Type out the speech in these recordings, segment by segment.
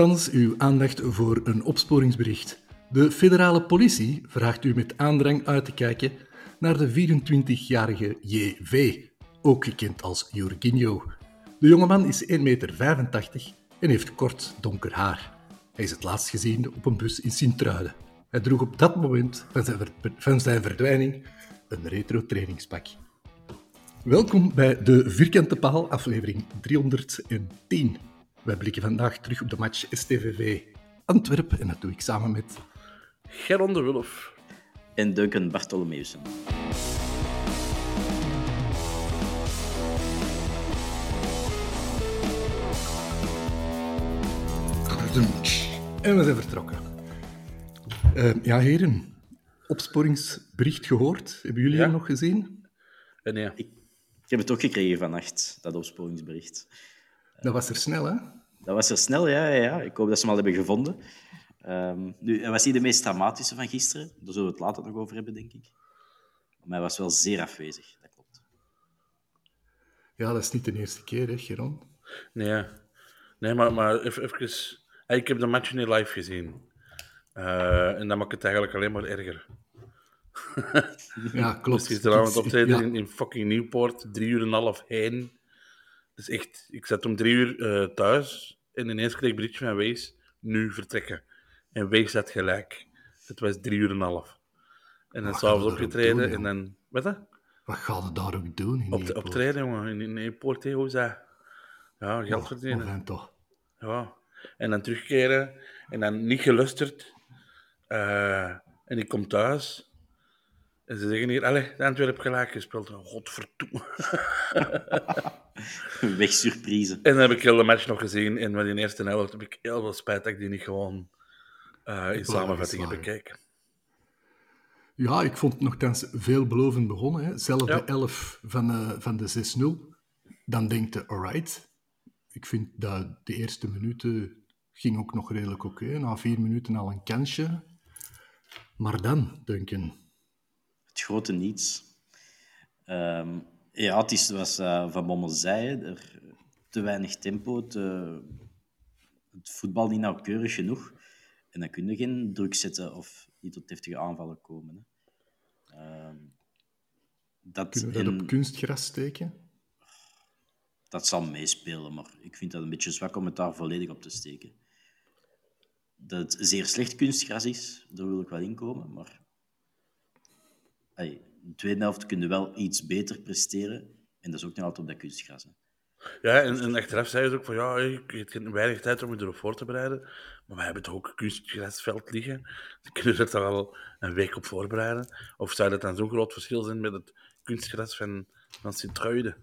Thans uw aandacht voor een opsporingsbericht. De federale politie vraagt u met aandrang uit te kijken naar de 24-jarige JV, ook gekend als Jorginho. De jongeman is 1,85 meter en heeft kort donker haar. Hij is het laatst gezien op een bus in Sint-Truiden. Hij droeg op dat moment zijn, van zijn verdwijning een retro trainingspak. Welkom bij de Vierkante Paal, aflevering 310. Wij blikken vandaag terug op de match STVV Antwerpen en dat doe ik samen met... Geron de Wulf. En Duncan Bartolomeusen. En we zijn vertrokken. Uh, ja, heren. Opsporingsbericht gehoord. Hebben jullie Ja. hem nog gezien? En ja, Ik, ik heb het ook gekregen vannacht, dat opsporingsbericht. Dat was er snel, hè? Dat was er snel, ja, ja, ja. Ik hoop dat ze hem al hebben gevonden. Ehm, nu, hij was niet de meest dramatische van gisteren. Daar zullen we het later nog over hebben, denk ik. Maar hij was wel zeer afwezig, dat klopt. Ja, dat is niet de eerste keer, hè, Geron? nee, nee maar, maar even, Ik heb de match niet live gezien. Eh, en dat maakt het eigenlijk alleen maar erger. Ja, klopt. Dus gisteravond optreden ja. in, in fucking Nieuwpoort, drie uur en een half heen. Dus echt, ik zat om drie uur eh, thuis en ineens kreeg ik een berichtje van Wees, nu vertrekken. En Wees zat gelijk. Het was drie uur en een half. En dan s'avonds opgetreden doen, en dan... Wat hè? Wat gaat het daar ook doen? In Op, die optreden, jongen. In, in Nieuwpoort, hè, hoe is dat? Ja, geld verdienen. Enfin, toch. Ja. En dan terugkeren en dan niet gelusterd. Eh, en ik kom thuis. En ze zeggen hier, allee, de Antwerp heb gelijk gespeeld. Oh, Godverdomme. Wegsurprise. En dan heb ik heel de match nog gezien. En met die eerste helft heb ik heel veel spijt dat ik die niet gewoon eh, in samenvattingen bekijk. Ja, ik vond het nogthans veelbelovend begonnen. Hè. Zelf Ja. de 11 van, eh, van de 6-0. Dan denkt je, alright. Ik vind dat de eerste minuten ging ook nog redelijk oké. Na vier minuten al een kansje. Maar dan, Duncan. Het grote niets. Ehm, ja, het is zoals eh, Van Bommel zei, er, te weinig tempo, te, het voetbal niet nauwkeurig genoeg. En dan kun je geen druk zetten of niet tot heftige aanvallen komen. Hè. Ehm, dat, Kunnen we dat en op kunstgras steken? dat zal meespelen, maar ik vind dat een beetje zwak om het daar volledig op te steken. Dat het zeer slecht kunstgras is, daar wil ik wel in komen, maar Allee, in de tweede helft kun je wel iets beter presteren. En dat is ook niet altijd op dat kunstgras. Hè. Ja, en, en achteraf zei ze ook van, ja, ik heb weinig tijd om je erop voor te bereiden. Maar wij hebben toch ook een kunstgrasveld liggen? Dan kunnen we er toch al een week op voorbereiden? Of zou dat dan zo'n groot verschil zijn met het kunstgras van, van Sint-Truiden?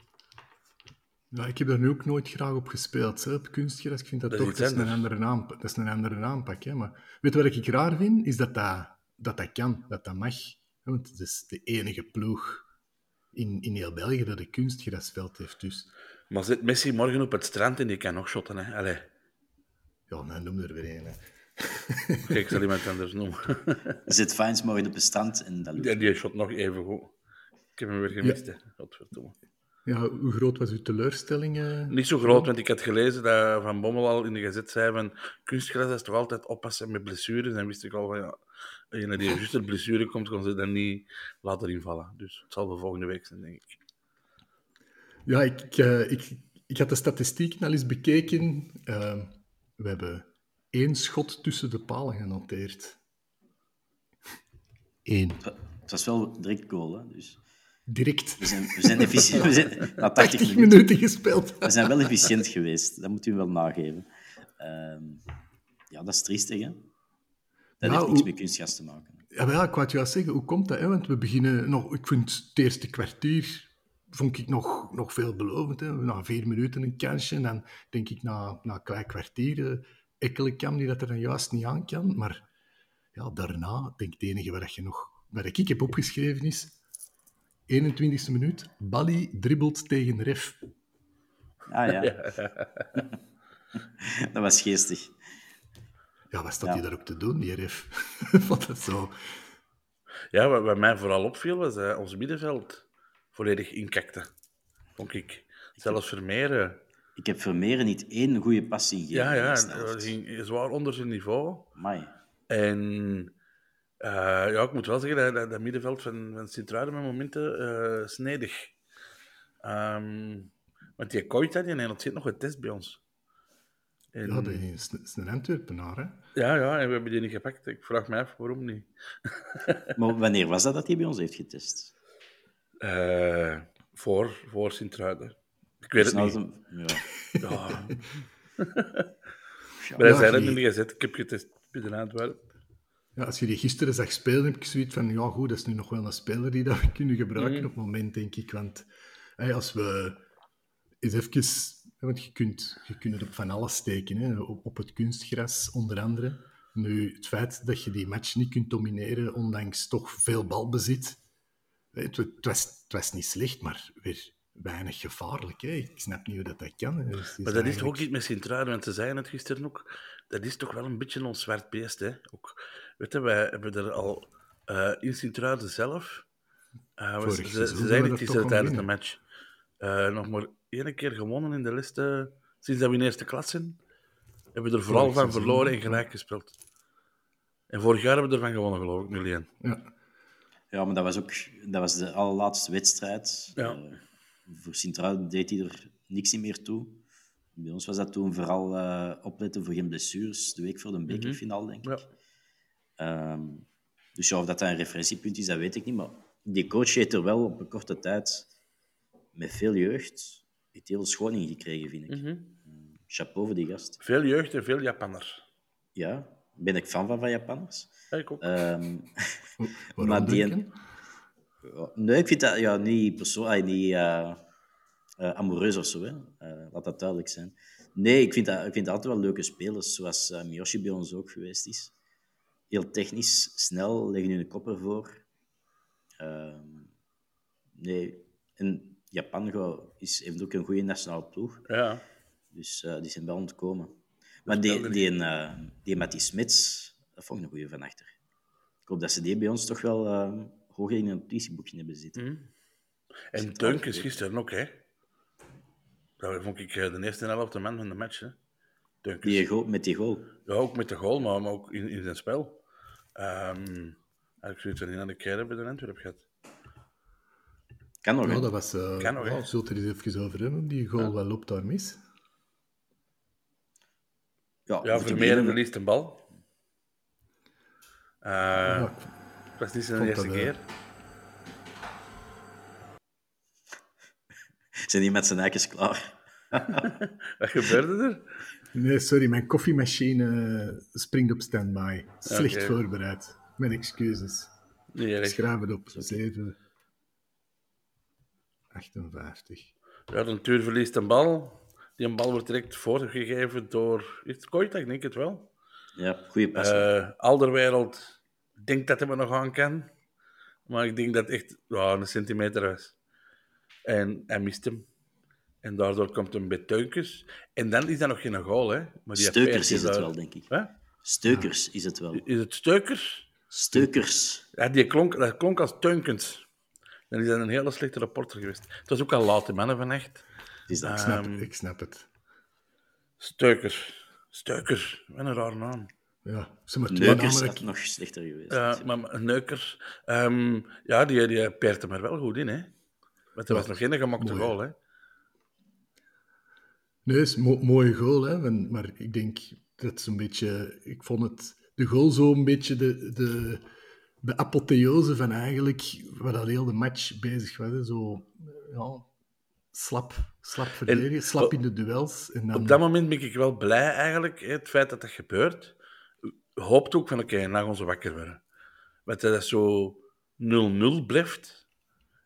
Ja, ik heb daar nu ook nooit graag op gespeeld, hè, op kunstgras. Ik vind dat, toch dat is een, andere aanpak, dat is een andere aanpak. Hè. Maar weet je wat ik raar vind? Is dat dat, dat, dat kan, dat dat mag. Want het is de enige ploeg in, in heel België dat een kunstgrasveld heeft. Dus Maar zit Messi morgen op het strand en die kan nog shotten, hè? Allee. Ja, nou, noem er weer een. hè. Kijk, ik zal iemand anders noemen. Zet Fines maar in de bestand en dat lukt. Die, die shot nog even goed. Ik heb hem weer gemist, hè. Godverdomme. Ja, hoe groot was uw teleurstelling? eh? Niet zo groot, want ik had gelezen dat Van Bommel al in de gazet zei van kunstgras is toch altijd oppassen met blessures. En wist ik al van ja, als je naar die juiste blessure komt, kon ze dan niet laten invallen. Dus het zal de volgende week zijn, denk ik. Ja, ik, ik, eh, ik, ik had de statistieken al eens bekeken. Eh, we hebben één schot tussen de palen genoteerd. Eén. Het was wel direct goal, hè? dus Direct. we zijn, we zijn efficiënt. We zijn, na 80 80 minuten. minuten gespeeld. We zijn wel efficiënt geweest, dat moet u wel nageven. Ehm, ja, dat is triestig, hè? Dat Ja, heeft niks hoe- met kunstgas te maken. Ja, ja, ik wou het juist zeggen, hoe komt dat? Hè? Want we beginnen nog, ik vind het eerste kwartier vond ik nog, nog veelbelovend. Hè? Na vier minuten een kansje, en dan denk ik na, na een klein kwartier uh, Ekkelenkamp die dat er dan juist niet aan kan. Maar ja, daarna, denk ik, het enige wat je nog, wat ik heb opgeschreven is, 21e minuut, Bali dribbelt tegen Ref. Ah ja. dat was geestig. Ja, wat staat Ja. hij daar ook te doen, die Ref? Wat dat zo... Ja, wat, wat mij vooral opviel was dat ons middenveld volledig inkakte. Vond ik. Zelfs Vermeeren. Ik heb Vermeeren niet één goede pas zien geven. Ja, ja, ging zwaar onder zijn niveau. Amai. En eh, ja, ik moet wel zeggen dat dat, dat middenveld van, van Sint-Truiden met momenten eh, snedig. Ehm, want die Koita, die had zit nog getest bij ons. En, Ja, dat is, een Antwerpenaar, hè? ja, ja, en we hebben die niet gepakt. Ik vraag me af waarom niet. Maar wanneer was dat dat hij bij ons heeft getest? Eh, voor voor Sint-Truiden. Ik weet het niet. een- Ja. Ja. Ja, Maar hij zei dat in de gezet. Ik heb getest bij de Antwerpen. Ja, als je die gisteren zag spelen, heb ik zoiets van, ja goed, dat is nu nog wel een speler die dat we kunnen gebruiken Mhm. op het moment, denk ik. Want hey, als we eens even... Want je kunt, je kunt het op van alles steken, hè, op, op het kunstgras onder andere. Nu, het feit dat je die match niet kunt domineren, ondanks toch veel balbezit... Het, het, was, het was niet slecht, maar weer weinig gevaarlijk. Hè. Ik snap niet hoe dat, dat kan. Maar dat is toch ook niet met Sint-Truiden, want ze zeiden het gisteren ook. Dat is toch wel een beetje ons zwart beest, hè? Ook, weet je, wij hebben er al eh, in Sint-Truiden zelf... eh, ze, zeiden het tijdens de al match. eh, nog maar één keer gewonnen in de lijsten sinds dat we in eerste klas zijn. Hebben we er vooral van verloren en gelijk gespeeld. En vorig jaar hebben we ervan gewonnen, geloof ik, 0-1. Ja. Ja, maar dat was ook dat was de allerlaatste wedstrijd. Ja. Eh, voor Sint-Truiden deed hij er niks niet meer toe. Bij ons was dat toen vooral eh, opletten voor geen blessures, de week voor de bekerfinale, denk ik. Ja. Ehm, dus ja, of dat, dat een referentiepunt is, dat weet ik niet. Maar die coach heeft er wel op een korte tijd, met veel jeugd, het heel schoon in gekregen, vind ik. Mhm. Chapeau voor die gast. Veel jeugd en veel Japanners. Ja, ben ik fan van, van Japanners. Ja, ik ook. Ehm, Waarom Maar die- Nee, ik vind dat ja, niet, persoon, ah, niet eh, eh, amoureus of zo. Hè. Eh, laat dat duidelijk zijn. Nee, ik vind, dat, ik vind dat altijd wel leuke spelers, zoals Miyoshi bij ons ook geweest is. Heel technisch, snel, leggen hun kop ervoor. Ehm, nee, en Japan go- is, heeft ook een goede nationale ploeg, Ja. dus eh, die zijn wel ontkomen. Maar die, die, een, eh, die Matty Smits, dat vond ik een goede van achter. Ik hoop dat ze die bij ons toch wel eh, hoger in een notitieboekje hebben zitten. En Deunkens gisteren ook, hè? Dat vond ik de eerste helft de man van de match, hè? Die goal, met die goal. Ja, ook met de goal, maar, ook in, in zijn spel. Ehm had ik zoiets van niet aan de keer bij de Antwerp gehad. Kan nog, Ja, dat was... eh Kan nog, ja, zult er eens even over hebben. Die goal, wat loopt daar mis? Ja, Ja, Vermeeren verliest een bal. Eh Ja, Het was niet zijn eerste dat, eh, keer. Zijn die met zijn eikens klaar? Wat gebeurde er? Nee, sorry, mijn koffiemachine springt op standby. Slecht voorbereid. Mijn excuses. Nee, schrijf het op. 7... 58. Ja, de Tuur verliest een bal. Die een bal wordt direct voorgegeven door... Is het Koita? Ik denk het wel. Ja, goede pas. Eh Alderwereld denkt dat hij me nog aan kan. Maar ik denk dat het echt ja, een centimeter was. En hij mist hem. En daardoor komt een beteukens. En dan is dat nog geen goal, hè. Maar die Steukers is het daar- wel, denk ik. Hè? Steukers is het wel. Is het Steukers? Steukers. Ja, die klonk, dat klonk als Teunkens. Dan is dat een hele slechte rapporter geweest. Het was ook al laat, mannen van echt. Het is dat. Ik snap, Ehm, het, ik snap het. Steukers. Steukers. Wat een raar naam. Ja, ze maar twee Neukers namen. had nog slechter geweest. Ja, maar maar Neukers. ehm, ja, die, die peert hem er wel goed in, hè. Want er was nog geen gemakte mooi, goal, hè. Nee, is een mo- mooie goal, hè. maar ik denk dat is een beetje... Ik vond het, de goal zo een beetje de, de, de apotheose van eigenlijk wat al heel de match bezig was. hè. Zo, ja, slap, slap verdedigen, slap in de duels. En dan, Op dat moment ben ik wel blij, eigenlijk, hè, het feit dat dat gebeurt. Hoopt ook van, oké, na onze wakker worden. Want dat zo 0-0 blijft,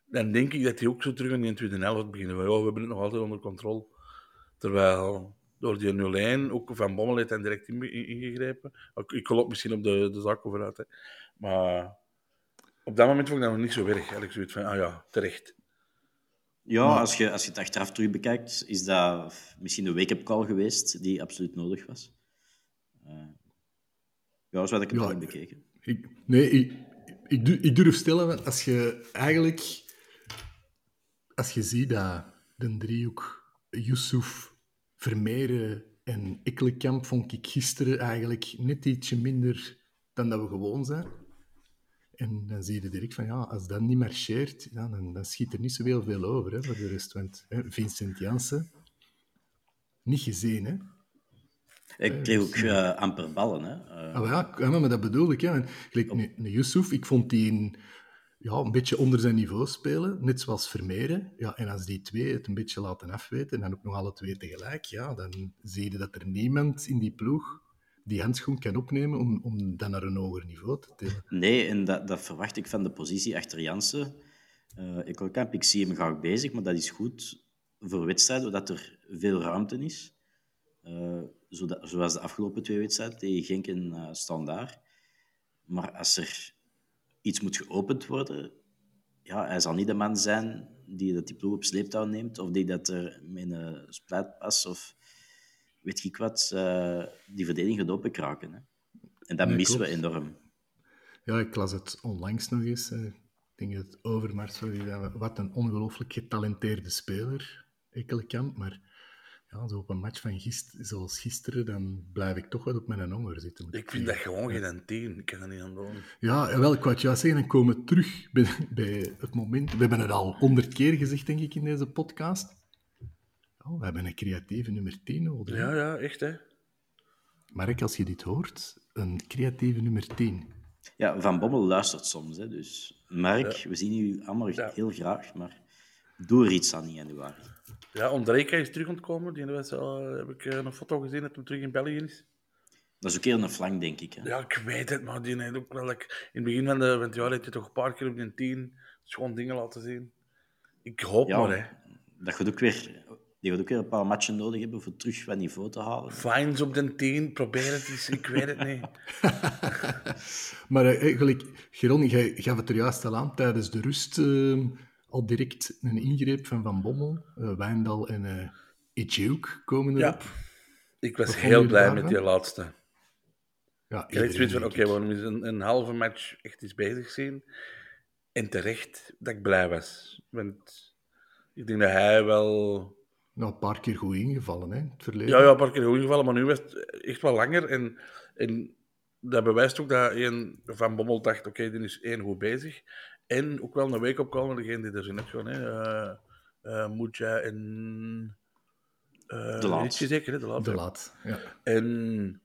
dan denk ik dat hij ook zo terug in die tweede helft. Van, ja, we hebben het nog altijd onder controle. Terwijl door die 0-1, ook Van Bommel heeft dan direct in- in- ingegrepen. Ik, ik loop misschien op de, de zaak overuit, hè. Maar op dat moment vond ik dat nog niet zo erg. Eigenlijk zoiets van, ah ja, terecht. Ja, als je, als je het achteraf terug bekijkt, is dat misschien een wake-up call geweest die absoluut nodig was. Eh, ja, zo had ik het Ja, bekeken. Ik, nee, ik, ik, ik durf stellen, want als je eigenlijk... Als je ziet dat de driehoek Yusuf, Vermeeren en Ikkelenkamp vond ik gisteren eigenlijk net ietsje minder dan dat we gewoon zijn. En dan zie je direct van, ja, als dat niet marcheert, ja, dan, dan schiet er niet zo heel veel over hè, voor de rest. Want hè, Vincent Janssen, niet gezien, hè. Ik kreeg ook eh, amper ballen. Hè. Eh, Ah, ja, ja, maar dat bedoel ik. Hè. Want, gelijk, een Yusuf, ik vond die een, ja, een beetje onder zijn niveau spelen, net zoals Vermeeren. Ja, en als die twee het een beetje laten afweten, en dan ook nog alle twee tegelijk, ja, dan zie je dat er niemand in die ploeg die handschoen kan opnemen om, om dan naar een hoger niveau te tillen. Nee, en dat, dat verwacht ik van de positie achter Jansen. Eh ik, Kamp, ik zie hem graag bezig, maar dat is goed voor wedstrijden, dat er veel ruimte is. Eh, zoals de afgelopen twee wedstrijden tegen Genk en eh Standaard. Maar als er iets moet geopend worden, ja, hij zal niet de man zijn die dat die op sleeptouw neemt, of die dat er met een splijtpas of weet ik wat, eh, die verdediging gaat openkraken. Hè. En dat Nee, missen we enorm. Ja, ik las het onlangs nog eens. hè. Ik denk dat het Overmars wat een ongelooflijk getalenteerde speler, Ekkelenkamp. Maar ja, zo op een match van gist, zoals gisteren, dan blijf ik toch wel op mijn honger zitten. Ik vind dat gewoon geen tien. Ik kan er niet aan doen. Ja, wel, ik wou het juist zeggen, dan komen we terug bij, bij het moment... We hebben het al honderd keer gezegd, denk ik, in deze podcast. Oh, we hebben een creatieve nummer 10 nodig. Ja, ja, echt, hè. Mark, als je dit hoort, een creatieve nummer 10. Ja, Van Bommel luistert soms. Hè, dus Mark, we zien u allemaal Ja. heel graag, maar doe er iets aan in januari. Ja, Ondrejka is terug ontkomen. Die was, al- heb ik eh, een foto gezien dat hij terug in België is. Dat is ook heel een flank, denk ik. Hè. Ja, ik weet het, maar die heeft ook wel... like, in het begin van, de, van het jaar heeft hij toch een paar keer op die tien schoon dingen laten zien. Ik hoop Ja, maar, hè. Dat gaat ook weer, die gaat ook weer een paar matchen nodig hebben voor terug wat niveau te halen. Fines op de tien, probeer het eens. Ik weet het niet. Maar eh, gelijk, Geron, jij gaf het er juist al aan, tijdens de rust eh, al direct een ingreep van Van Bommel, eh Wijndal en eh Ejeuk komen Ja. erop. Ik was Wat heel blij daarvan? met die laatste. Ja, Ik had zoiets van, oké, ik. we een, een halve match echt eens bezig zien. En terecht dat ik blij was. Want ik denk dat hij wel... Nou, een paar keer goed ingevallen, hè, in het verleden. Ja, ja, een paar keer goed ingevallen, maar nu was het echt wel langer. En, en dat bewijst ook dat één Van Bommel dacht, oké, die is één goed bezig. En ook wel een week opkomen, degene die er zijn net gewoon, hè. eh eh, Moedja en... eh De Laat. Zeker, hè? De laat. De laat, ja. En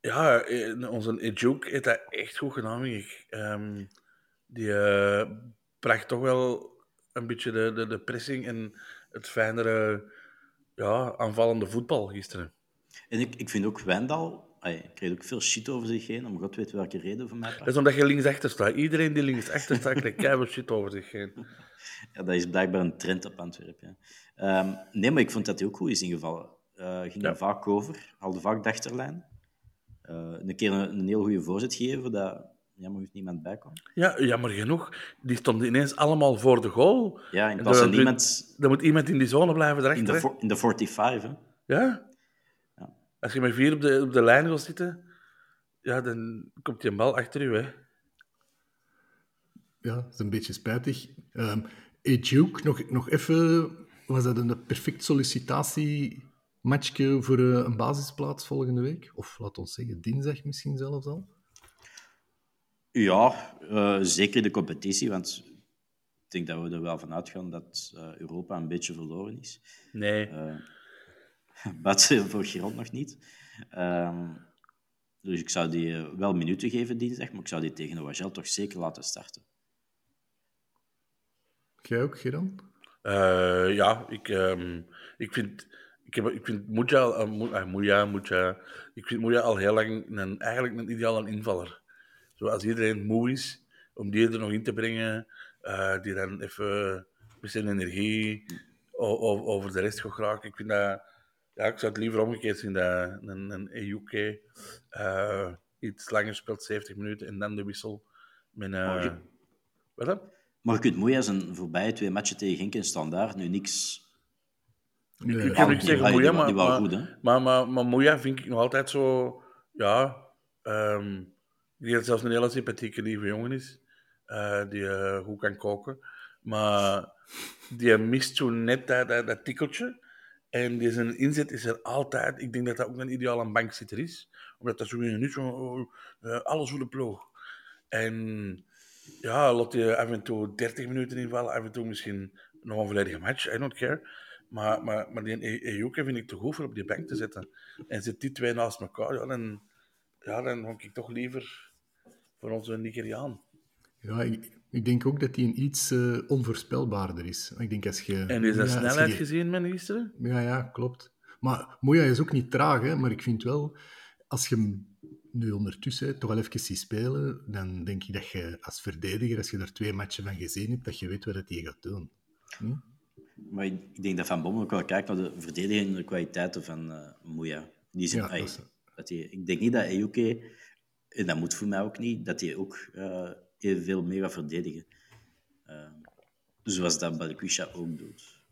ja, onze Ejuk heeft dat echt goed gedaan, denk ik. Ehm, die bracht toch wel een beetje de, de, de pressing en het fijnere ja, aanvallende voetbal gisteren. En ik, ik vind ook Wijndal, hij kreeg ook veel shit over zich heen, om god weet welke reden van mij. Dat is omdat je linksachter staat. Iedereen die linksachter staat, krijgt keihard shit over zich heen. Ja, dat is blijkbaar een trend op Antwerpen. Ja. Ehm, nee, maar ik vond dat hij ook goed is ingevallen. Eh ging Ja. er vaak over, haalde vaak de achterlijn. Eh, een keer een, een heel goede voorzet geven, dat jammer genoeg niemand bij kwam. Ja, jammer genoeg. Die stonden ineens allemaal voor de goal. Ja, in En plaats van daar- niemand Er moet iemand in die zone blijven in de, erachter. hè. vo- in de 45. Hè. Ja? Ja. Als je met vier op de, op de lijn wil zitten, ja, dan komt die een bal achter u. Hè. Ja, dat is een beetje spijtig. Ehm Duke, nog, nog even... Was dat een perfect sollicitatiematchje voor eh, een basisplaats volgende week? Of laat ons zeggen, dinsdag misschien zelfs al? Ja, eh, zeker de competitie, want ik denk dat we er wel van uitgaan dat eh, Europa een beetje verloren is. Nee. Buiten voor Giron nog niet. Ehm, dus ik zou die wel minuten geven dinsdag, maar ik zou die tegen Wagel toch zeker laten starten. Jij ook? Eh, ja, ik, ehm, ik vind... Ik, heb, ik vind Moeja, al- Mo- Moeja, Moeja, ik vind Moeja al heel lang een, eigenlijk een ideale invaller. Zoals iedereen moe is, om die er nog in te brengen, eh, die dan even met zijn energie over de rest gaat geraken. Ik vind dat... Ja, ik zou het liever omgekeerd zien, dat een, een EUK eh, iets langer speelt, 70 minuten, en dan de wissel. Met, je- wat dan? Maar je kunt Moeja zijn voorbije twee matchen tegen Genk en Standaard nu niks... Nee, Ik kan niet zeggen Moeja, maar, maar, maar, maar, maar Moeja vind ik nog altijd zo... Ja, die zelfs een hele sympathieke, lieve jongen is. eh, die eh, goed kan koken. Maar die mist zo net dat, dat, dat tikkeltje. En die zijn inzet is er altijd. Ik denk dat dat ook een ideale bankzitter is. Omdat dat zo niet zo... eh, alles voor de ploeg. En ja, laat je af en toe 30 minuten invallen, af en toe misschien nog een volledige match, I don't care. Maar, maar, maar die Ejuke vind ik te goed voor op die bank te zetten. En zit die twee naast elkaar, ja, dan, ja, dan ik toch liever voor onze Nigeriaan. Ja, ik, ik denk ook dat hij een iets eh, onvoorspelbaarder is. Ik denk als je... En is dat ja, je snelheid gezien, men gisteren? Ja, ja, klopt. Maar Moya is ook niet traag, hè, maar ik vind wel, als je hem nu ondertussen toch wel even ziet spelen, dan denk ik dat je als verdediger, als je er twee matchen van gezien hebt, dat je weet wat hij gaat doen. Hm? Maar ik denk dat Van Bommel ook wel kijkt naar de verdedigende kwaliteiten van eh Moeja. Die zijn, Ja, dat is- dat die, ik denk niet dat Ejuke, en dat moet voor mij ook niet, dat hij ook eh evenveel meer gaat verdedigen. Eh, zoals dat Balikwisha ook doet.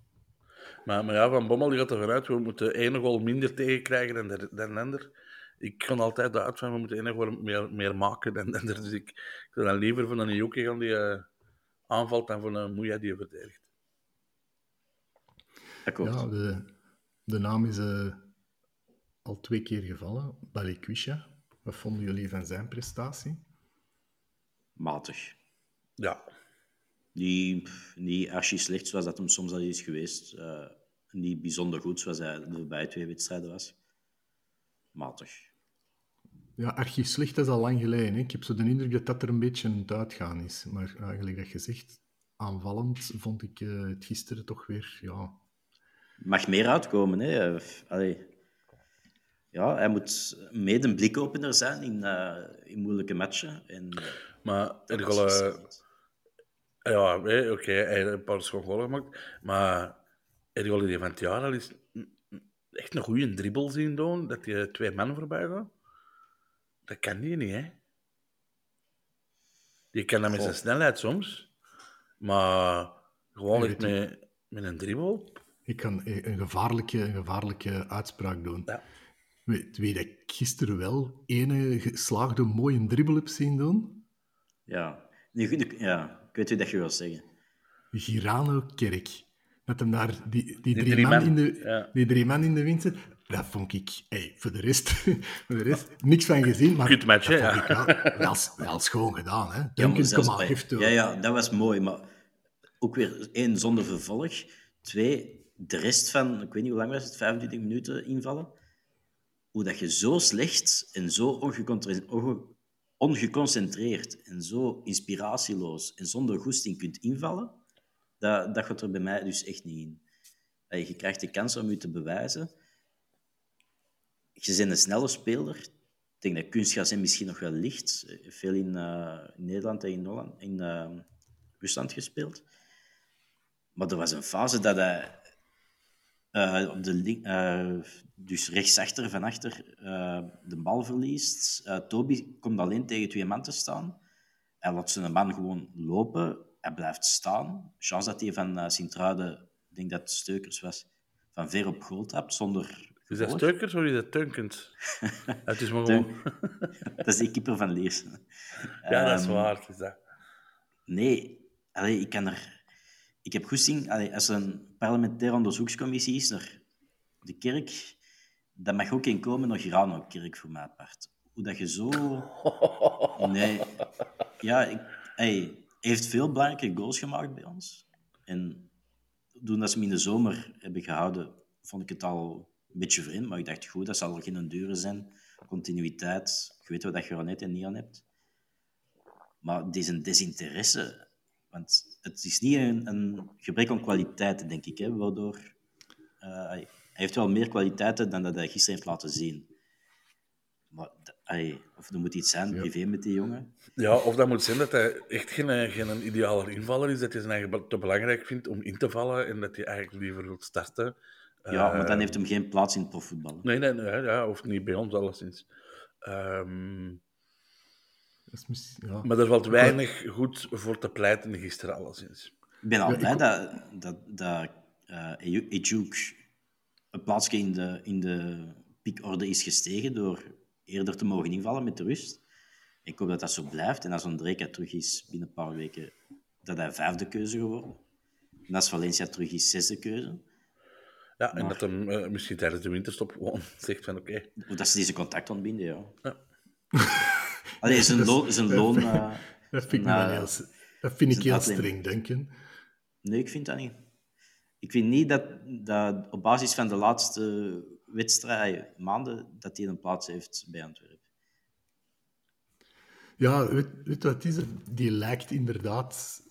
Maar, maar ja, Van Bommel die gaat ervan uit, we moeten één goal minder tegenkrijgen dan de, dan de ander. Ik kan altijd uit van, we moeten één goal meer, meer maken dan de ander. Dus ik, ik zou dan liever van een Ejuke gaan die eh, aanvalt dan van een Moeja die verdedigt. Akkoord. Ja, de, de naam is eh, al twee keer gevallen. Balikwisha. Wat vonden jullie van zijn prestatie? Matig. Ja, Niet, niet archi slecht zoals dat hem soms al is geweest. Eh, niet bijzonder goed zoals hij de voorbije twee wedstrijden was. Matig. Ja, archief slecht dat is al lang geleden. Hè. Ik heb zo de indruk dat dat er een beetje aan het uitgaan is. Maar eigenlijk dat je zegt, aanvallend vond ik eh, het gisteren toch weer... Ja, mag meer uitkomen. Hè. Eh, Allee. Ja, hij moet mede een blikopener zijn in, eh, in moeilijke matchen. En, eh, maar er gaan, gisteren eh. Ja, oké, hij heeft een paar schoon goalen gemaakt. Maar je die van het jaar al eens echt een goede dribbel zien doen? Dat die twee mannen voorbij gaan? Dat kan die niet, hè? Die kan dat met zijn snelheid soms. Maar gewoon echt met, met een dribbel. ik kan een gevaarlijke, een gevaarlijke uitspraak doen. Ja. Weet wie dat ik gisteren wel ene geslaagde mooie dribbel heb zien doen? Ja. Ja, ik weet wie dat je wil zeggen. Girano Kerk. Dat hem daar die, die, drie, drie man man, in de, ja. die drie man in de wind. Dat vond ik, hey, voor, de rest, voor de rest, niks van gezien. Maar Kutmatch, dat hè, vond ik wel, wel, wel schoon gedaan. Hè. Ja, Duncan, zelfs maar, bij- ja, ja, dat was mooi. Maar ook weer één, zonder vervolg. Twee, de rest van, ik weet niet hoe lang was het, 25 minuten invallen. Hoe dat je zo slecht en zo ongeconcentreerd en zo inspiratieloos en zonder goesting kunt invallen, dat, dat gaat er bij mij dus echt niet in. Allee, Je krijgt de kans om je te bewijzen. Je bent een snelle speler. Ik denk dat kunstgras hem misschien nog wel ligt. Eh, Veel in, eh, in Nederland en in, Holland, in eh, Rusland gespeeld. Maar er was een fase dat hij op de link, eh, dus rechtsachter van achter eh, de bal verliest. Toby komt alleen tegen twee man te staan. Hij laat zijn man gewoon lopen. Hij blijft staan. Chance dat hij van uh, Sint-Truiden, ik denk dat het Steukers was, van ver op goal trapt, zonder Is dat. Steukers of is dat Tunkend? het is maar gewoon... dat is de keeper van Leersen. Ja, dat is Ehm, waar. Is dat. Nee, allee, ik kan er... Ik heb goesting, allee, als er een parlementaire onderzoekscommissie is naar de kerk, dan mag ook geen komen naar Girano-kerk voor mijn part. Hoe dat je zo... Nee. Ja, ik, hey, heeft veel belangrijke goals gemaakt bij ons. En toen dat ze hem in de zomer hebben gehouden, vond ik het al een beetje vreemd. Maar ik dacht, goed, dat zal geen dure zijn. Continuïteit. Je weet wat dat je aan hebt en niet aan hebt. Maar deze desinteresse... Want het is niet een, een gebrek aan kwaliteiten, denk ik. Hè, waardoor... eh, hij, heeft wel meer kwaliteiten dan dat hij gisteren heeft laten zien. Maar of er moet iets zijn, privé met die jongen. Ja, of dat moet zijn dat hij echt geen, geen ideale invaller is, dat hij zijn eigen te belangrijk vindt om in te vallen en dat hij eigenlijk liever wil starten. Ja, maar dan Eh, heeft hem geen plaats in het profvoetbal. Nee, nee, nee ja, of niet bij ons alleszins. Ehm, Dat is mis- ja. maar er valt weinig goed voor te pleiten gisteren alleszins. Ik ben al Ja, blij ik- dat, dat, dat eh, Ejuk een plaatsje in de, in de piekorde is gestegen door eerder te mogen invallen met de rust. Ik hoop dat dat zo blijft en als Andreka terug is binnen een paar weken, dat hij vijfde keuze geworden. En als Valencia terug is, zesde keuze. Ja, en Maar- dat hem eh, misschien tijdens de winterstop gewoon zegt van oké, Of dat ze deze contact ontbinden, ja. Ja. Allee, zijn loon... Zijn loon eh, Dat vind ik, wel heel, dat vind ik is heel streng, denken. Nee, ik vind dat niet. Ik vind niet dat, dat op basis van de laatste wedstrijden, maanden, dat hij een plaats heeft bij Antwerpen. Ja, weet, weet wat het is? Die lijkt inderdaad...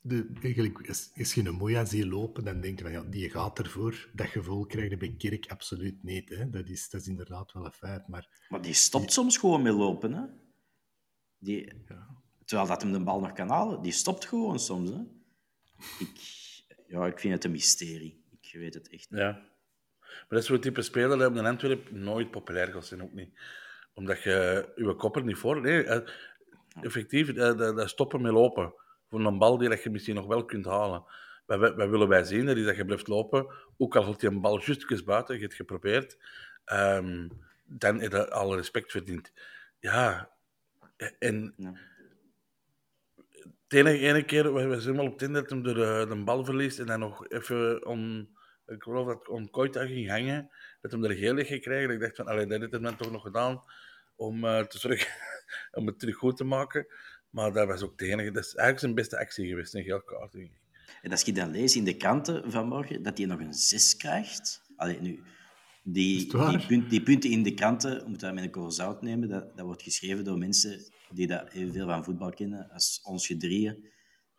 De, eigenlijk, als, als je een ziet lopen, dan denk je van, ja, die gaat ervoor. Dat gevoel krijg je bij Kerk absoluut niet. Hè? Dat, is, dat is inderdaad wel een feit. Maar Maar die stopt soms gewoon met lopen. Hè? Die, Terwijl dat hem de bal nog kan halen. Die stopt gewoon soms. Hè? Ik, ja, ik vind het een mysterie. Ik weet het echt niet. ja. Maar dat is zo'n type speler dat op een Antwerp nooit populair gaat zijn, ook niet. Omdat je je kop er niet voor... Nee, eh, effectief, dat, dat, dat stoppen met lopen. Voor een bal die dat je misschien nog wel kunt halen. Wat, willen wij zien, dat is dat je blijft lopen. Ook al had je een bal justjes buiten, je hebt geprobeerd. ehm, dan heb je alle respect verdiend. Ja, en... Ja. De enige, ene keer, we, zijn wel op het einde dat hem de, de bal verliest en dan nog even on, ik geloof dat on Koita ging hangen, dat hem er geel heeft gekregen. Ik dacht van, allee, dat heeft hij dan toch nog gedaan om eh, te zorgen om het terug goed te maken. Maar dat was ook de enige, dat is eigenlijk zijn beste actie geweest, een geel kaart. denk ik. En als je dan leest in de kranten vanmorgen dat hij nog een 6 krijgt. Allee, nu, die, het die, punt, die punten in de kranten, je moet dat met een korrel zout nemen, dat, dat wordt geschreven door mensen die dat evenveel van voetbal kennen als ons gedrieën.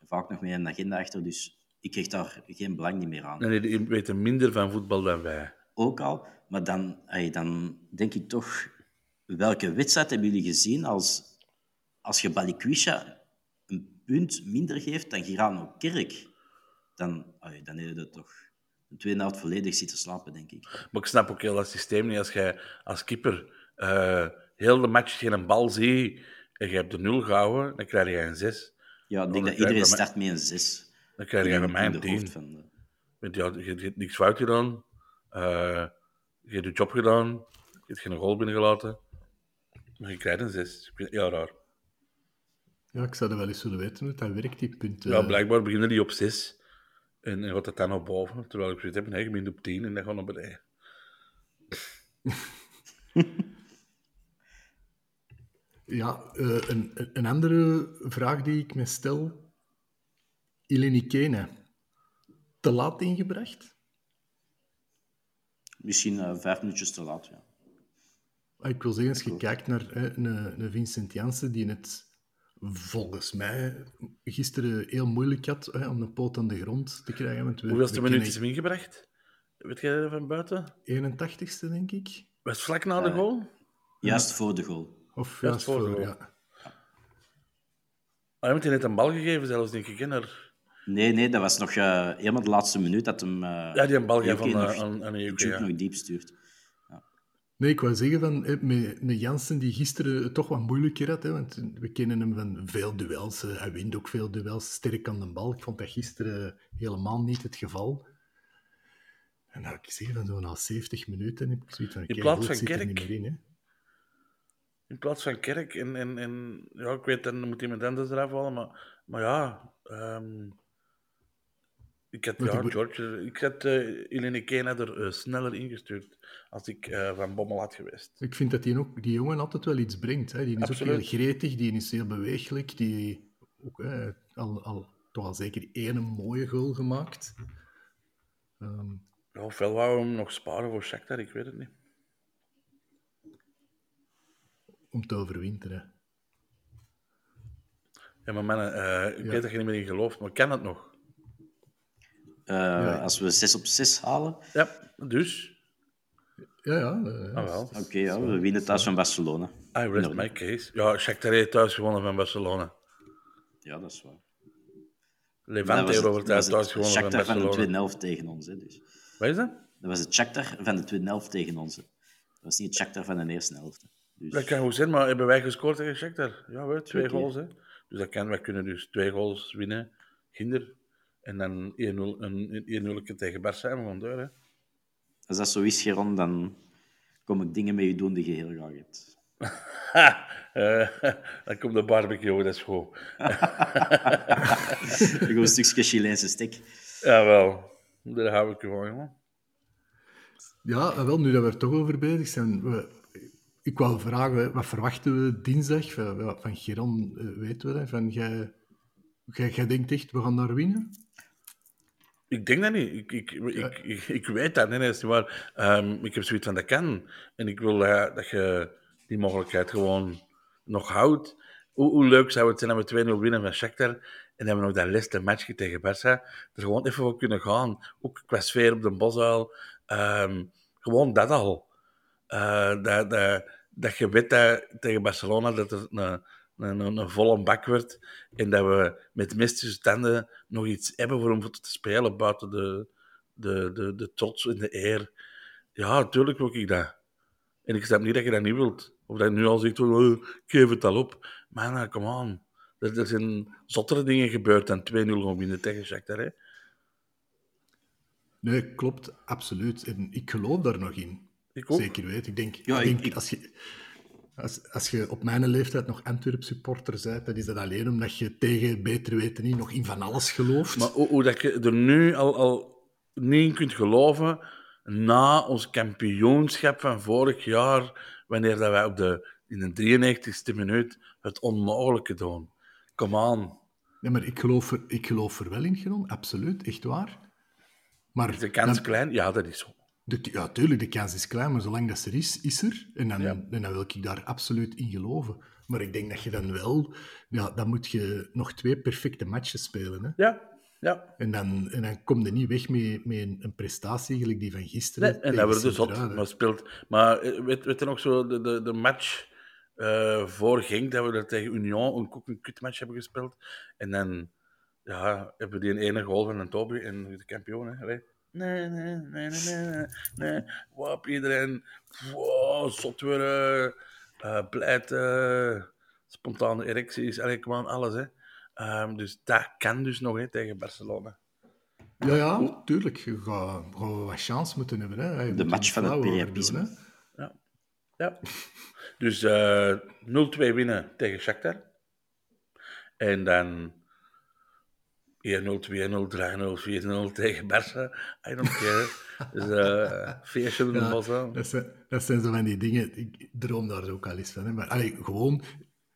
Vaak nog met een agenda achter, dus ik krijg daar geen belang niet meer aan. En die weten minder van voetbal dan wij. Ook al, maar dan, dan denk ik toch, welke wedstrijd hebben jullie gezien als, als je Balikwisha een punt minder geeft dan Girano Kerk? Dan, allee, dan heb je dat toch de tweede helft volledig zitten slapen, denk ik. Maar ik snap ook heel dat systeem niet. Als jij als keeper eh, heel de match geen bal ziet en je hebt de nul gehouden, dan krijg je een 6. Ja, ik denk dat iedereen start met een 6. Dan krijg je mij een 10. Van de... Want ja, je, je hebt niks fout gedaan. Eh, je hebt je job gedaan. Je hebt geen goal binnengelaten. Maar je krijgt een 6. Ik vind het heel raar. ja, ik zou dat wel eens willen weten hoe dat werkt, die punten. Ja, blijkbaar beginnen die op 6. En, en gaat het dan naar boven. Terwijl ik zoiets heb, nee, je begint op 10 en dan gaan we naar beneden. Ja, eh, een, een- andere vraag die ik me stel. Ileni Kene, te laat ingebracht? Misschien eh, vijf minuutjes te laat, ja. Ah, Ik wil zeggen, als je kijkt naar hè, een, een Vincent Janssen, die het volgens mij gisteren heel moeilijk had hè, om een poot aan de grond te krijgen. Want we, Hoeveelste we minuut is hem ingebracht? Weet jij dat van buiten? 81ste, denk ik. Was het vlak na de goal? Juist voor de goal. Of Ja, juist voor de voor, goal. ja. Ah, heeft hij net een bal gegeven, zelfs, denk ik. Hè, naar... Nee, nee, dat was nog eh, helemaal de laatste minuut dat hem... eh, Ja, die een bal gegeven nog- eh, aan, aan de UK, ja. nog diep stuurt. Nee, ik wou zeggen van, met, met Jansen, die gisteren het toch wat moeilijker had, hè, want we kennen hem van veel duels. eh, Hij wint ook veel duels, sterk aan de bal. Ik vond dat gisteren helemaal niet het geval. En nou, ik zeg van zo na 70 minuten heb ik zoiets van, In plaats van er Kerk? niet meer in, hè. In plaats van Kerk en, en, en ja, ik weet, dan moet iemand anders eraf halen, maar, maar ja, ehm, ik had, ja, George, ik had uh, Eline Kena er eh, sneller ingestuurd als ik eh, van Bommel had geweest. Ik vind dat die, ook, die jongen altijd wel iets brengt. Hè. Die is Absoluut. ook heel gretig, die is heel beweeglijk. Die ook, hè, al, al, toch al zeker één mooie goal gemaakt. Ehm, Ja, ofwel wou hem nog sparen voor Shakhtar, ik weet het niet. om te overwinteren. Ja, maar mannen, eh, ik Ja. weet dat je niet meer in gelooft, maar kan het nog? Eh, Als we 6 op 6 halen, oké, Ja, dus, Ja, ja. eh, ah wel. ja, we winnen thuis van Barcelona. I rest Nee. my case. Ja, Shakhtar heeft thuis gewonnen van Barcelona. Ja, dat is waar. Levante heeft over thuis was thuis het gewonnen van Shakhtar van de Barcelona. tweede helft tegen ons. Hè, dus. Wat is dat? Dat was het Shakhtar van de tweede helft tegen ons. hè. Dat was niet het Shakhtar van de eerste helft. hè. Dus, Dat kan goed zijn, maar hebben wij gescoord tegen Shakhtar? Ja, we twee goals. Hè. Dus dat kan, wij kunnen dus twee goals winnen, Ginder. En dan 1-0 een 1-0 tegen Barça en we gaan door. Hè. Als dat zo is, Geron, dan kom ik dingen met je doen die je heel graag hebt. Eh, dan komt de barbecue, dat is goed. Ik wil een stukje Chileense stek. Jawel, daar hou ik je van, jongen. Ja, en wel, nu dat we er toch over bezig zijn. We, ik wou vragen, wat verwachten we dinsdag? Van, van Geron eh, weten we dat. Van, jij, jij, jij denkt echt, we gaan daar winnen? Ik denk dat niet. Ik, ik, ik, ik, ik weet dat. Nee, nee, is niet waar. Ehm, ik heb zoiets van, dat kan. En ik wil dat je die mogelijkheid gewoon nog houdt. Hoe, hoe leuk zou het zijn dat we 2-0 winnen van Shakhtar en dat we nog dat laatste matchje tegen Barça er gewoon even voor kunnen gaan. Ook qua sfeer op de bosuil. Ehm, gewoon dat al. Eh, dat, dat, dat je weet dat tegen Barcelona dat er een, een, een, een volle bak wordt en dat we met de meeste standen nog iets hebben voor om voor te spelen buiten de, de, de, de trots en de eer. Ja, natuurlijk wil ik dat. En ik snap niet dat je dat niet wilt. Of dat je nu al zegt, van, oh, ik geef het al op. Maar nou, come on. Er, er zijn zottere dingen gebeurd dan 2-0 gaan winnen tegen Shakhtar. Hè? Nee, klopt, absoluut. En ik geloof daar nog in. Ik ook. Zeker weten. Ik denk, Ja, ik denk ik- als, je, als, als je op mijn leeftijd nog Antwerp supporter bent, dan is dat alleen omdat je tegen beter weten niet nog in van alles gelooft. Maar hoe, hoe dat je er nu al, al niet in kunt geloven, na ons kampioenschap van vorig jaar, wanneer dat wij op de, in de 93ste minuut het onmogelijke doen. Come on. Ja, maar ik geloof, er, ik geloof er wel in, Geron, absoluut, echt waar. Maar Is de kans dan- klein? Ja, dat is zo. De, ja, tuurlijk, de kans is klein, maar zolang dat ze er is, is er. En dan, Ja. en dan wil ik daar absoluut in geloven. Maar ik denk dat je dan wel... Ja, dan moet je nog twee perfecte matches spelen. Hè? Ja, ja. En, dan, en dan kom je niet weg met, met een, een prestatie gelijk die van gisteren. Nee, en dat wordt dus zot. Maar, speelt, maar eh, weet, weet je nog zo, de, de, de match eh, voor Genk, dat we er tegen Union een, ook een kutmatch hebben gespeeld. En dan ja, hebben we die een ene goal van een Toby en de kampioen. Hè. Allee. Nee, nee, nee, nee, nee, nee. Wap, iedereen. Wow, zot eh, eh, pleiten, spontane erecties. Kom aan, alles. Hè. Ehm, dus dat kan dus nog hè, tegen Barcelona. Ja, ja, tuurlijk. Je gaat, je gaat wat chance moeten hebben. Hè. Je er match van het hè. Ja. ja. Dus eh 0-2 winnen tegen Shakhtar. En dan 1-0, 2-0, 3-0, 4-0 tegen Barça. I don't care. Dus eh feestje de Ja, hè. dat, zijn, dat zijn zo van die dingen. Ik droom daar ook al eens van. Hè. Maar allee, gewoon,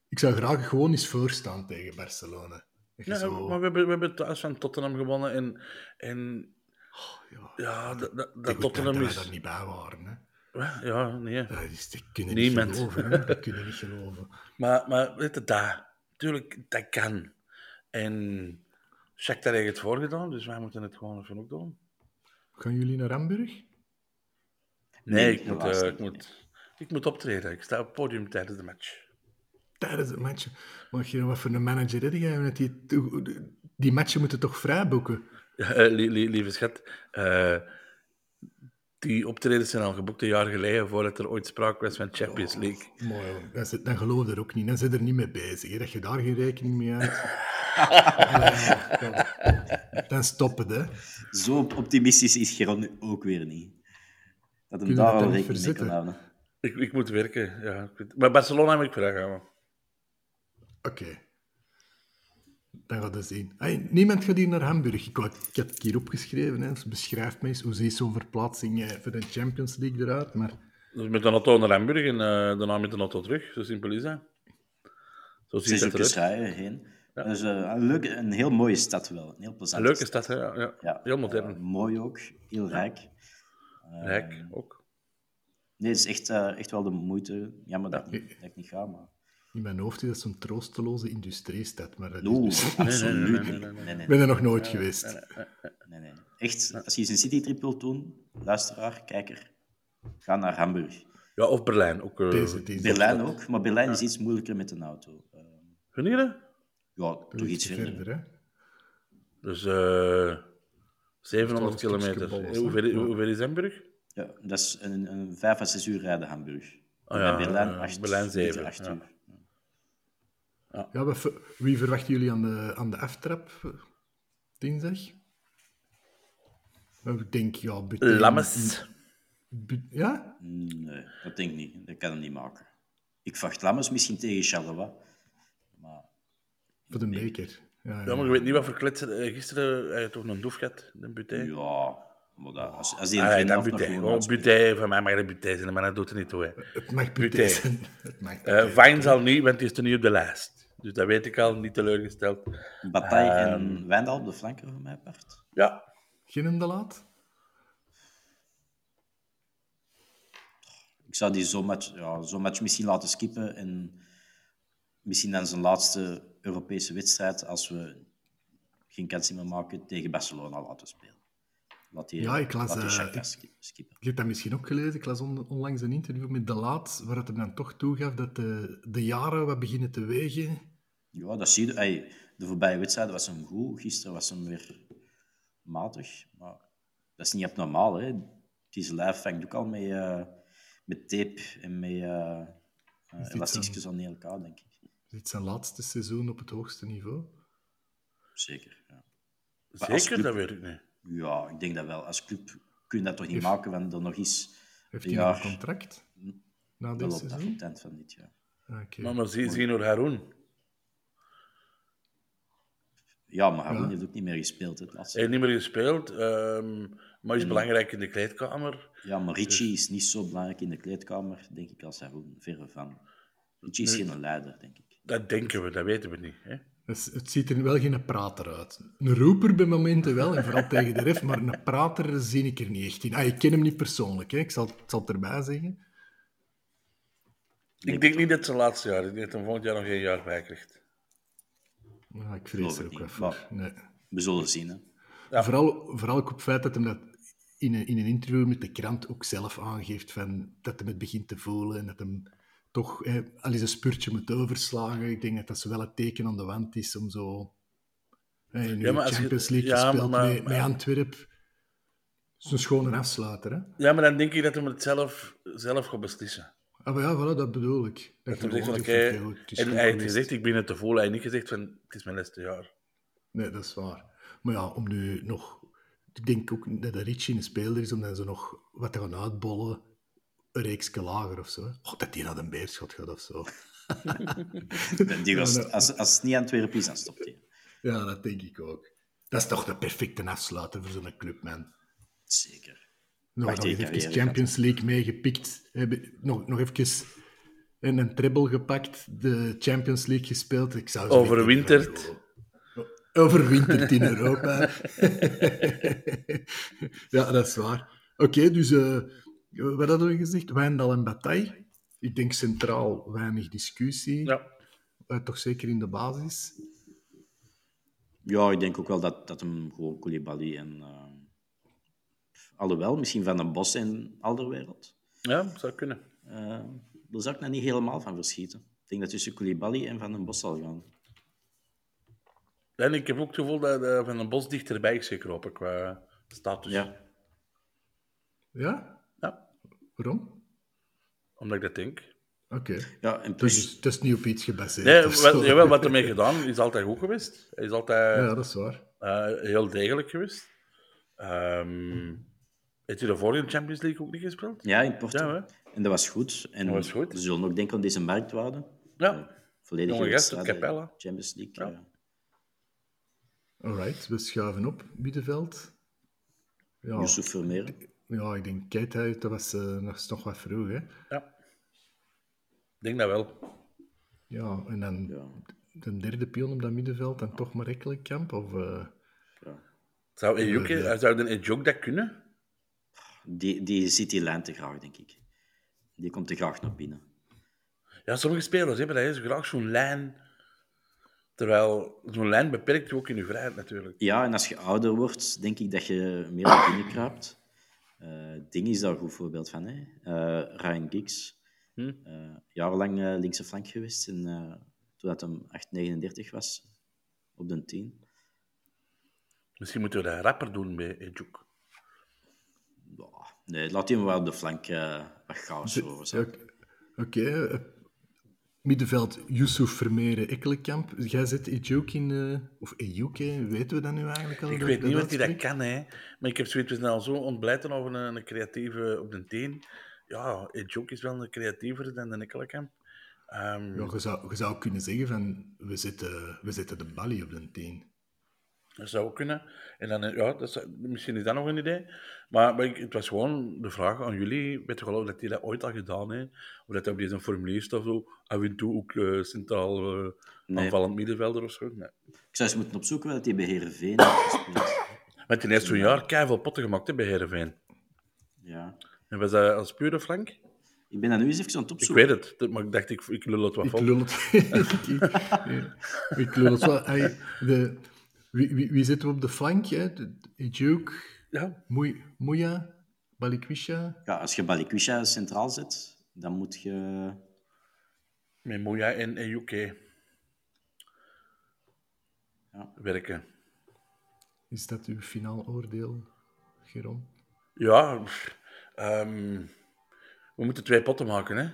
ik zou graag gewoon eens voorstaan tegen Barcelona. Dat Ja, zo- maar we hebben, we hebben thuis van Tottenham gewonnen. En, en ja, ja, dat, dat, dat Tottenham dat is... daar niet bij waren. Hè. Ja, nee. Dat, is, dat kunnen Niemand. niet geloven. Hè. Dat kunnen niet geloven. Maar, maar weet je, dat, tuurlijk, dat kan. En Shakhtar heeft het voorgedaan, dus wij moeten het gewoon even ook doen. Gaan jullie naar Hamburg? Nee, Nee, ik, moet, eh, ik, moet, ik moet optreden. Ik sta op het podium tijdens de match. Tijdens het match. Maar je, wat voor een manager heb jij? Die, die matchen moeten toch vrij boeken? Ja, eh, li- li- lieve schat, eh, Die optredens zijn al geboekt een jaar geleden voordat er ooit sprake was van Champions League. Mooi, hoor. dan, zit- dan geloof je er ook niet. Dan zit er niet mee bezig. Hè. Dat je daar geen rekening mee houdt. dan, dan stop het, hè. Zo optimistisch is Geron nu ook weer niet. Dat hem Kunnen daar al dat niet rekening mee kan verzetten? houden. Ik, ik moet werken, ja. Maar Barcelona heb ik vragen. Oké. Dan gaan we zien. Hey, niemand gaat hier naar Hamburg. Ik, ik heb het hier opgeschreven. Hè. Dus beschrijf mij eens hoe ziet zo'n verplaatsing eh, voor de Champions League eruit. Maar Dus met een auto naar Hamburg en eh, daarna met een auto terug. Zo simpel is dat. Zo ziet het eruit. rijden heen. Dat is eh, een, leuke, een heel mooie stad wel. Een heel plezante leuke stad, hè? Ja, ja. Ja, Heel modern. eh, mooi ook. Heel rijk. Rijk ook. Nee, het is echt, eh, echt wel de moeite. Jammer dat, ik niet, dat ik niet ga, maar... in mijn hoofd is dat zo'n troosteloze industriestad. Maar dat is Oeh, dus- absoluut nee, ben er nog nooit geweest. nee, nee. Echt, als je eens een citytrip wilt doen, luisteraar, kijker, ga naar Hamburg. Ja, of Berlijn. Ook, eh Deze, deze. Berlijn ook, maar Berlijn is iets moeilijker met een auto. Dat? ja, toch iets verder. hè. Dus eh 700 stukje kilometer. bolles, hoe, hè? ver, hoe ver is Hamburg? Ja, dat is een, een vijf à zes uur rijden Hamburg. Ah En ja, Berlijn, eh, acht, Berlijn beetje zeven, acht ja. Ja, wat wie verwachten jullie aan de, aan de aftrap eh, dinsdag? Nou, Ik denk, ja... Lammes. Ja? Nee, dat denk ik niet. Dat kan hem niet maken. Ik verwacht Lammers misschien tegen Charleroi. Maar Voor de beker. Ja, ja. Ja, maar je weet niet wat voor kletsen. eh, Gisteren had je toch een doef gehad, een butij? ja, maar dat, als, als die een Ah, nog butij. gewoon Oh, butij, van mij mag dat butij zijn, maar dat doet er niet toe. Hè. Het mag. Butijn zijn. Het mag Eh. Vine zal niet, want die is er niet op de lijst. Dus dat weet ik al, niet teleurgesteld. Bataille Ehm. en Wijndal op de flanken van mij part. Ja, Geen de laat? Ik zou die zo'n match, ja, zo'n match misschien laten skippen en misschien dan zijn laatste Europese wedstrijd, als we geen kans meer maken, tegen Barcelona laten spelen. Laat die, Ja, ik las, laat ik- hebt dat misschien ook gelezen. Ik las on- onlangs een interview met De Laat, waar het hem dan toch toegaf dat de, de jaren wat beginnen te wegen. Ja, dat zie je. Ey, de voorbije wedstrijden was hem goed. Gisteren was hem weer matig. Maar dat is niet abnormaal. Hè. Die lijf vangt ook al met, eh, met tape en met uh, dit elastiekjes aan elkaar, denk ik. Dit is zijn laatste seizoen op het hoogste niveau. Zeker. Ja. Zeker, club- dat weet ik niet. ja, ik denk dat wel. Als club kun je dat toch niet maken, want er nog eens Heeft een hij jaar een contract na dit seizoen? het eind van dit jaar. Ah, oké. Maar, maar zie, zie door Haroon. Ja, maar Haroon Ja. heeft ook niet meer gespeeld. hè, Het laatste Hij heeft niet meer gespeeld, ehm, maar is belangrijk in de kleedkamer. Ja, maar Richie is niet zo belangrijk in de kleedkamer, denk ik, als Haroon. Verre van. Richie is geen leider, denk ik. Dat denken we, dat weten we niet. Hè? Dus het ziet er wel geen prater uit. Een roeper bij momenten wel, en vooral tegen de ref, maar een prater zie ik er niet echt in. Ah, ik ken hem niet persoonlijk, hè. Ik, zal, ik zal het erbij zeggen. Ik denk niet dat het zijn laatste jaar is. Ik denk dat hij volgend jaar nog één jaar bij krijgt. Ja, ik vrees er ook niet, wel voor. maar- Nee. We zullen zien. Hè. Vooral, vooral ook op het feit dat hij dat in een, in een interview met de krant ook zelf aangeeft, van, dat hij het begint te voelen en dat hem toch eh, al eens een spurtje moet overslagen. Ik denk dat dat zo wel het teken aan de wand is om zo... eh, in Ja, de maar als je- Champions League ja, gespeeld maar- met, met maar- Antwerp. Dat is een schone afsluiter, hè? Ja, maar dan denk ik dat hij het zelf, zelf gaat beslissen. Ah, maar ja, voilà, dat bedoel ik. Dat van, van, het is en hij heeft gezegd, ik ben het te voelen. Hij heeft niet gezegd van, het is mijn laatste jaar. Nee, dat is waar. Maar ja, om nu nog... Ik denk ook dat de Richie een speler is, om dan zo nog wat te gaan uitbollen. Een reeksje lager of zo. Oh, dat die naar een beerschot gaat of zo. Die nou. als, als het niet Antwerpen is, dan stopt hij. Ja, dat denk ik ook. Dat is toch de perfecte afsluiter voor zo'n club, man. Zeker. Nog, Wacht, nog even Champions League meegepikt. Hebben, nog, nog even een, een treble gepakt. De Champions League gespeeld. Ik zou zo Overwinterd. Overwinterd in Europa. ja, dat is waar. Oké, dus eh, wat hadden we gezegd? Wijndal en Bataille. Ik denk centraal weinig discussie. Ja. Eh, toch zeker in de basis. Ja, ik denk ook wel dat, dat hem gewoon Koulibaly en... eh, alhoewel, misschien Van den Bos en Alderwereld. Ja, zou kunnen. eh daar zou ik nou niet helemaal van verschieten. Ik denk dat tussen Koulibaly en Van den Bos zal gaan. En ik heb ook het gevoel dat eh, Van een Bos dichterbij is gekropen qua status. Ja. Ja? Ja, Waarom? omdat ik dat denk. Oké. Ja, en Dus het is niet op iets gebaseerd. Nee, zo. jawel, wat ermee gedaan is altijd goed geweest. Hij is altijd Ja, dat is waar. eh, heel degelijk geweest. Ehm heeft daarvoor in de Champions League ook niet gespeeld? ja, in Porto. Ja, en dat was goed. En Dat was goed. we zullen ook denken aan deze marktwaarde. Ja. Volledige Jonge gast, Capella. Champions League. Ja. Alright, we schuiven op. Middenveld. Ja, Yusuf Vermeer. ja ik denk Keita, dat was eh, nog, wat vroeg. Hè? ja. Ik denk dat wel. Ja, en dan Ja. de derde pion op dat middenveld en toch maar Ekkelenkamp? Of, eh, Zou Ejuke, Ja, zou een Ejuk dat kunnen? Die, die ziet die lijn te graag, denk ik. Die komt te graag naar binnen. Ja, sommige spelers hebben dat. Ze graag zo'n lijn. Terwijl zo'n lijn beperkt je ook in je vrijheid natuurlijk. Ja, en als je ouder wordt, denk ik dat je meer naar binnen kruipt. Eh Ding is daar een goed voorbeeld van. Hè? Eh, Ryan Giggs. Hm. Eh, jarenlang linkse flank geweest. En, toen dat hem 8,39 was, op de 10. Misschien moeten we dat rapper doen bij Ejuk. Nee, laat hem wel op de flank uh, wat chaos. Zo. Oké, oké, eh, middenveld Yusuf Vermeeren, Ekkelenkamp. Jij zit Ejuk in, eh, of Ejuk, weten we dat nu eigenlijk al? Ik weet niet of hij dat kan, hè. Maar ik heb zoiets we zijn al zo ontblijten over een, een creatieve op de teen. Ja, Ejuk is wel een creatiever dan de Nikkelenkamp. Ehm Ja, je, zou, je zou kunnen zeggen van, we zetten, we zetten de balie op de teen. Dat zou ook kunnen. En dan, ja, dat is, misschien is dat nog een idee. Maar, maar ik, het was gewoon de vraag aan jullie. Weet je wel dat hij dat ooit al gedaan heeft? Of dat hij op deze formulier staat of zo. Af en toe ook eh, centraal eh, Nee. aanvallend middenvelder of zo. Nee. Ik zou eens moeten opzoeken wat hij bij Heerenveen heeft gespeeld. Maar hij heeft zo'n jaar keihard potten gemaakt hè, bij Heerenveen. Ja. En was dat als pure flank? Ik ben dat nu eens even aan het Ik opzoeken. weet het, dat- maar ik dacht, ik, ik lul het wat Ik vol. lul het. ik, ik lul het wel. Hey, de, wie, wie, wie zitten we op de flank? hè? De- de Ejuk, Ja, Moe- Moeja, Balikwisha. Ja, als je Balikwisha centraal zet, dan moet je... met Moeja en UK Ja. werken. Is dat uw finaal oordeel, Geron? Ja, ehm, we moeten twee potten maken, hè.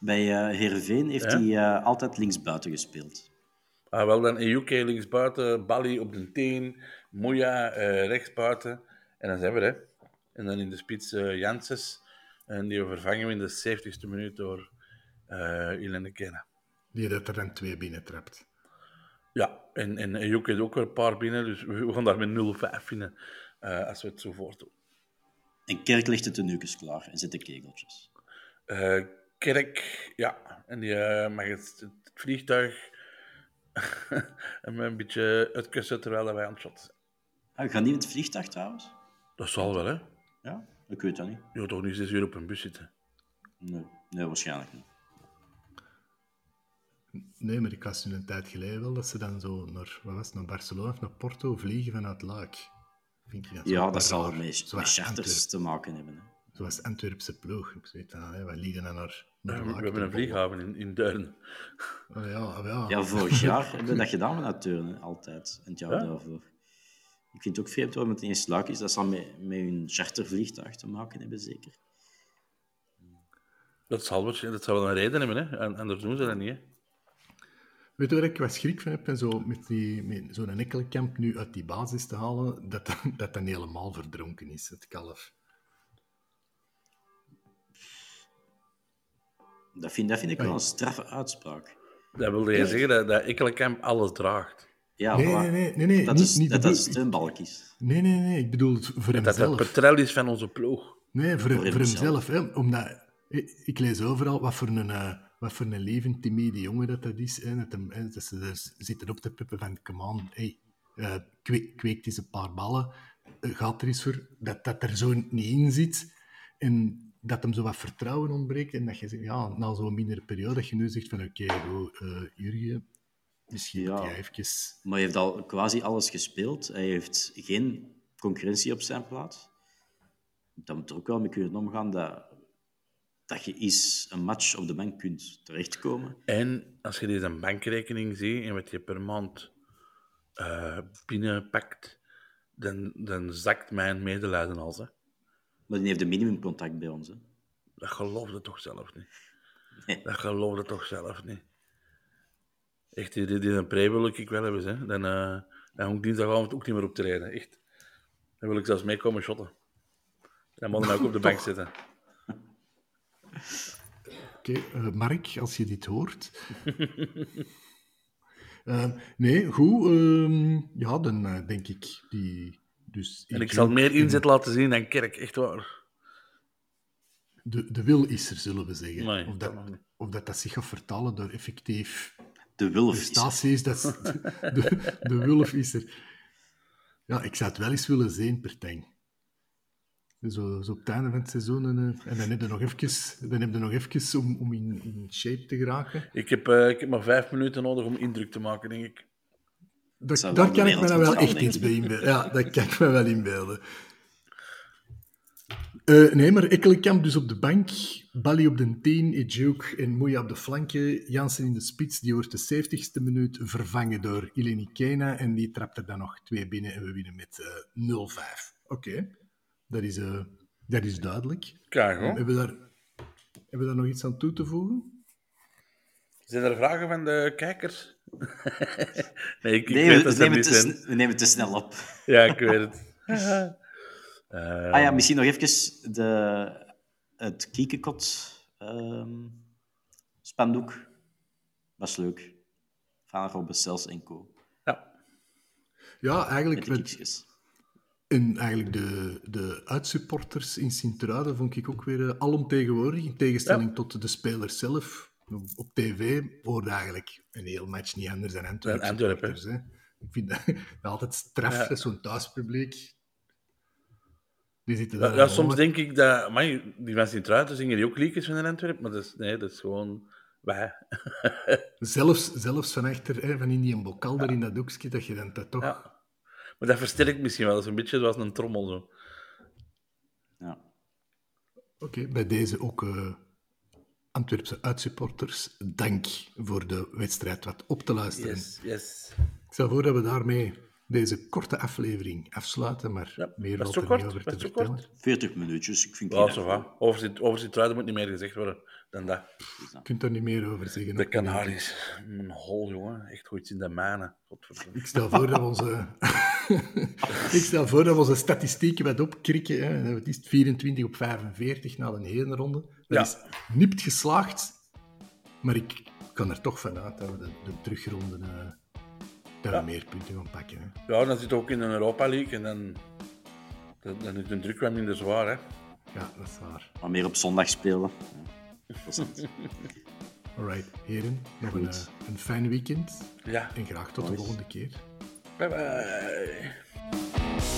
Bij eh Heerenveen heeft Ja? hij eh, altijd linksbuiten gespeeld. Ah, wel dan EUK linksbuiten, Bali op de teen, Moeja eh, rechtsbuiten. En dan zijn we er. hè. En dan in de spits eh Janssens. En die vervangen we in de 70ste minuut door eh Ilene Kena. Die dat er dan twee binnentrapt. Ja, en, en EUK heeft ook weer een paar binnen. Dus we gaan daar met 0-5 vinden. eh, als we het zo voortdoen. En Kerk legt de tenuukjes klaar en zet de kegeltjes. Eh, Kerk, ja. En die mag het, het vliegtuig hem een beetje uitkussen terwijl wij aan het shot zijn. Ah, we gaan niet met het vliegtuig trouwens? Dat zal wel, hè. Ja, ik weet dat niet. Je gaat toch niet zes uur op een bus zitten? Nee, nee waarschijnlijk niet. Nee, maar ik was nu een tijd geleden wel dat ze dan zo naar, wat was het, naar Barcelona of naar Porto vliegen vanuit Luik. Vind ik dat Ja, dat zal met, met charters Antwerp- te maken hebben. Hè. Zoals Antwerpse ploeg. Ik weet dat, hè, wij liegen dan naar, naar Ja, we hebben een vlieghaven in, in Deurne. bollen. Oh, ja, oh, ja. Ja, vorig jaar hebben we dat gedaan met dat turnen, altijd. En het jaar Ja? daarvoor. Ik vind het ook vreemd waarom het ineens luik is. Dat zal met, met hun chartervliegtuig te maken hebben, zeker. Dat zal, dat zal wel een reden hebben, hè. En, anders doen ze dat niet, hè. Weet je waar ik wat schrik van heb? En zo met, die, met zo'n Ekkelenkamp nu uit die basis te halen, dat dat, dat dan helemaal verdronken is, het kalf. Dat vind, dat vind ik wel een straffe uitspraak. Dat wilde je zeggen dat, dat Ekkelenkamp alles draagt. Ja, Nee, voilà. nee, nee, nee, nee, Dat niet- is, niet dat, de dat bedoel- is steunbalk is. Nee, nee, nee, ik bedoel het voor Dat dat hemzelf. petrel is van onze ploeg. Nee, voor, Voor voor hemzelf. hemzelf. Hè, omdat, ik, ik lees overal wat voor een, eh, wat voor een levend, timide jongen dat, dat is. Hè, dat, hem, hè, dat ze er zitten op te puppen van, come on, hey, eh, kweek, kweekt eens een paar ballen. eh, gaat er eens voor. Dat dat er zo niet in zit. En dat hem zo wat vertrouwen ontbreekt. En dat je zegt, ja, na zo'n mindere periode, dat je nu zegt van, oké, goed, eh, Jurgen, misschien Ja. jij even... Maar hij heeft al quasi alles gespeeld. Hij heeft geen concurrentie op zijn plaats. Dan moet er ook wel mee kunnen omgaan dat, dat je eens een match op de bank kunt terechtkomen. En als je deze bankrekening ziet en wat je per maand eh, binnenpakt, dan, dan zakt mijn medelijden als. Hè. Maar die heeft een minimumcontact bij ons. Hè. Dat geloofde toch zelf niet. Nee. Dat geloofde toch zelf niet. Echt, die, die een pre wil ik wel hebben. Hè. Dan, uh, dan moet ik dinsdagavond ook niet meer op te rijden. Echt. Dan wil ik zelfs meekomen shotten. Dan moet hij ook op de bank zitten. Oké, eh, Mark, als je dit hoort. Eh, nee, goed. ehm, ja, dan eh, denk ik die. Dus En ik zal meer inzet laten zien dan Kerk, echt waar. De, de wil is er, zullen we zeggen. Nee, of, dat dat, of dat dat zich gaat vertalen door effectief De Wulf is er. prestaties. Dat de, de wulf is er. Ja, ik zou het wel eens willen zien, Pertijn. Zo, zo op het einde van het seizoen. En, eh, en dan heb je nog even, dan heb je nog even om, om in, in shape te geraken. Ik heb, eh, ik heb maar vijf minuten nodig om indruk te maken, denk ik. Dat, daar kan ik me dan wel echt iets bij inbeelden. Ja, dat kan ik me wel inbeelden. Eh, nee, maar Ekkelenkamp dus op de bank, Bali op de 10, Ejuk en Moeja op de flanken, Jansen in de spits, die wordt de 70ste minuut vervangen door Ileni Kena en die trapt er dan nog twee binnen en we winnen met eh 0-5. Oké, dat, is, eh, dat is duidelijk. Kijk, hoor. Hebben we, daar, hebben we daar nog iets aan toe te voegen? Zijn er vragen van de kijkers? nee, ik, ik Nee, weet we, dat we ze nemen te, sn- we nemen te snel op. Ja, ik weet het. Eh, Ah ja, misschien nog even de, het Kiekekot ehm spandoek. Was leuk. Van Robbe Cels en Co. ja. Ja, Met eigenlijk de met, kiekjes. En eigenlijk de, de uitsupporters in Sint-Truiden vond ik ook weer uh, alomtegenwoordig, in tegenstelling Ja. tot de spelers zelf. Op tv hoorde eigenlijk een heel match niet anders dan Antwerpen. Antwerpen. hè. Ik vind dat, dat altijd straf, Ja. zo'n thuispubliek. Die zitten Ja, daar ja, soms denk ik dat... Amai, die mensen in Truiden zingen die ook liedjes van in Antwerpen, maar dat is, nee, dat is gewoon wij. Zelfs, zelfs van achter, hè, van in die bokal daar in dat doekje, dat je dan dat toch... Ja. Maar dat versterkt misschien wel. Dat is een beetje zoals een trommel. Zo. Ja. Oké, bij deze ook eh, Antwerpse uitsupporters, dank voor de wedstrijd wat op te luisteren. Yes, yes. Ik stel voor dat we daarmee deze korte aflevering afsluiten, maar Ja, meer valt er zo niet kort? over te vertellen. kort? 40 minuutjes, ik vind het. Over Sint- Over Sint-Truiden moet niet meer gezegd worden dan dat. Je kunt daar niet meer over zeggen. De. Canaries. Een hol, jongen. Echt goed in de manen. Godverdomme. Ik stel voor dat we onze, ik stel voor dat we onze statistieken wat opkrikken. Hè. Het is 24 op 45 na een hele ronde. Dat Ja. is nipt geslaagd, maar ik kan er toch vanuit dat we de, de terugronde eh, dat Ja. we meer punten gaan pakken. Hè. Ja, dan zit ook in een Europa League en dan, dan, dan is de druk wel minder zwaar. Hè. Ja, dat is waar. Maar meer op zondag spelen. Ja, interessant. Alright, heren, nog een, eh, een fijn weekend Ja. en graag tot de volgende keer. Bye bye.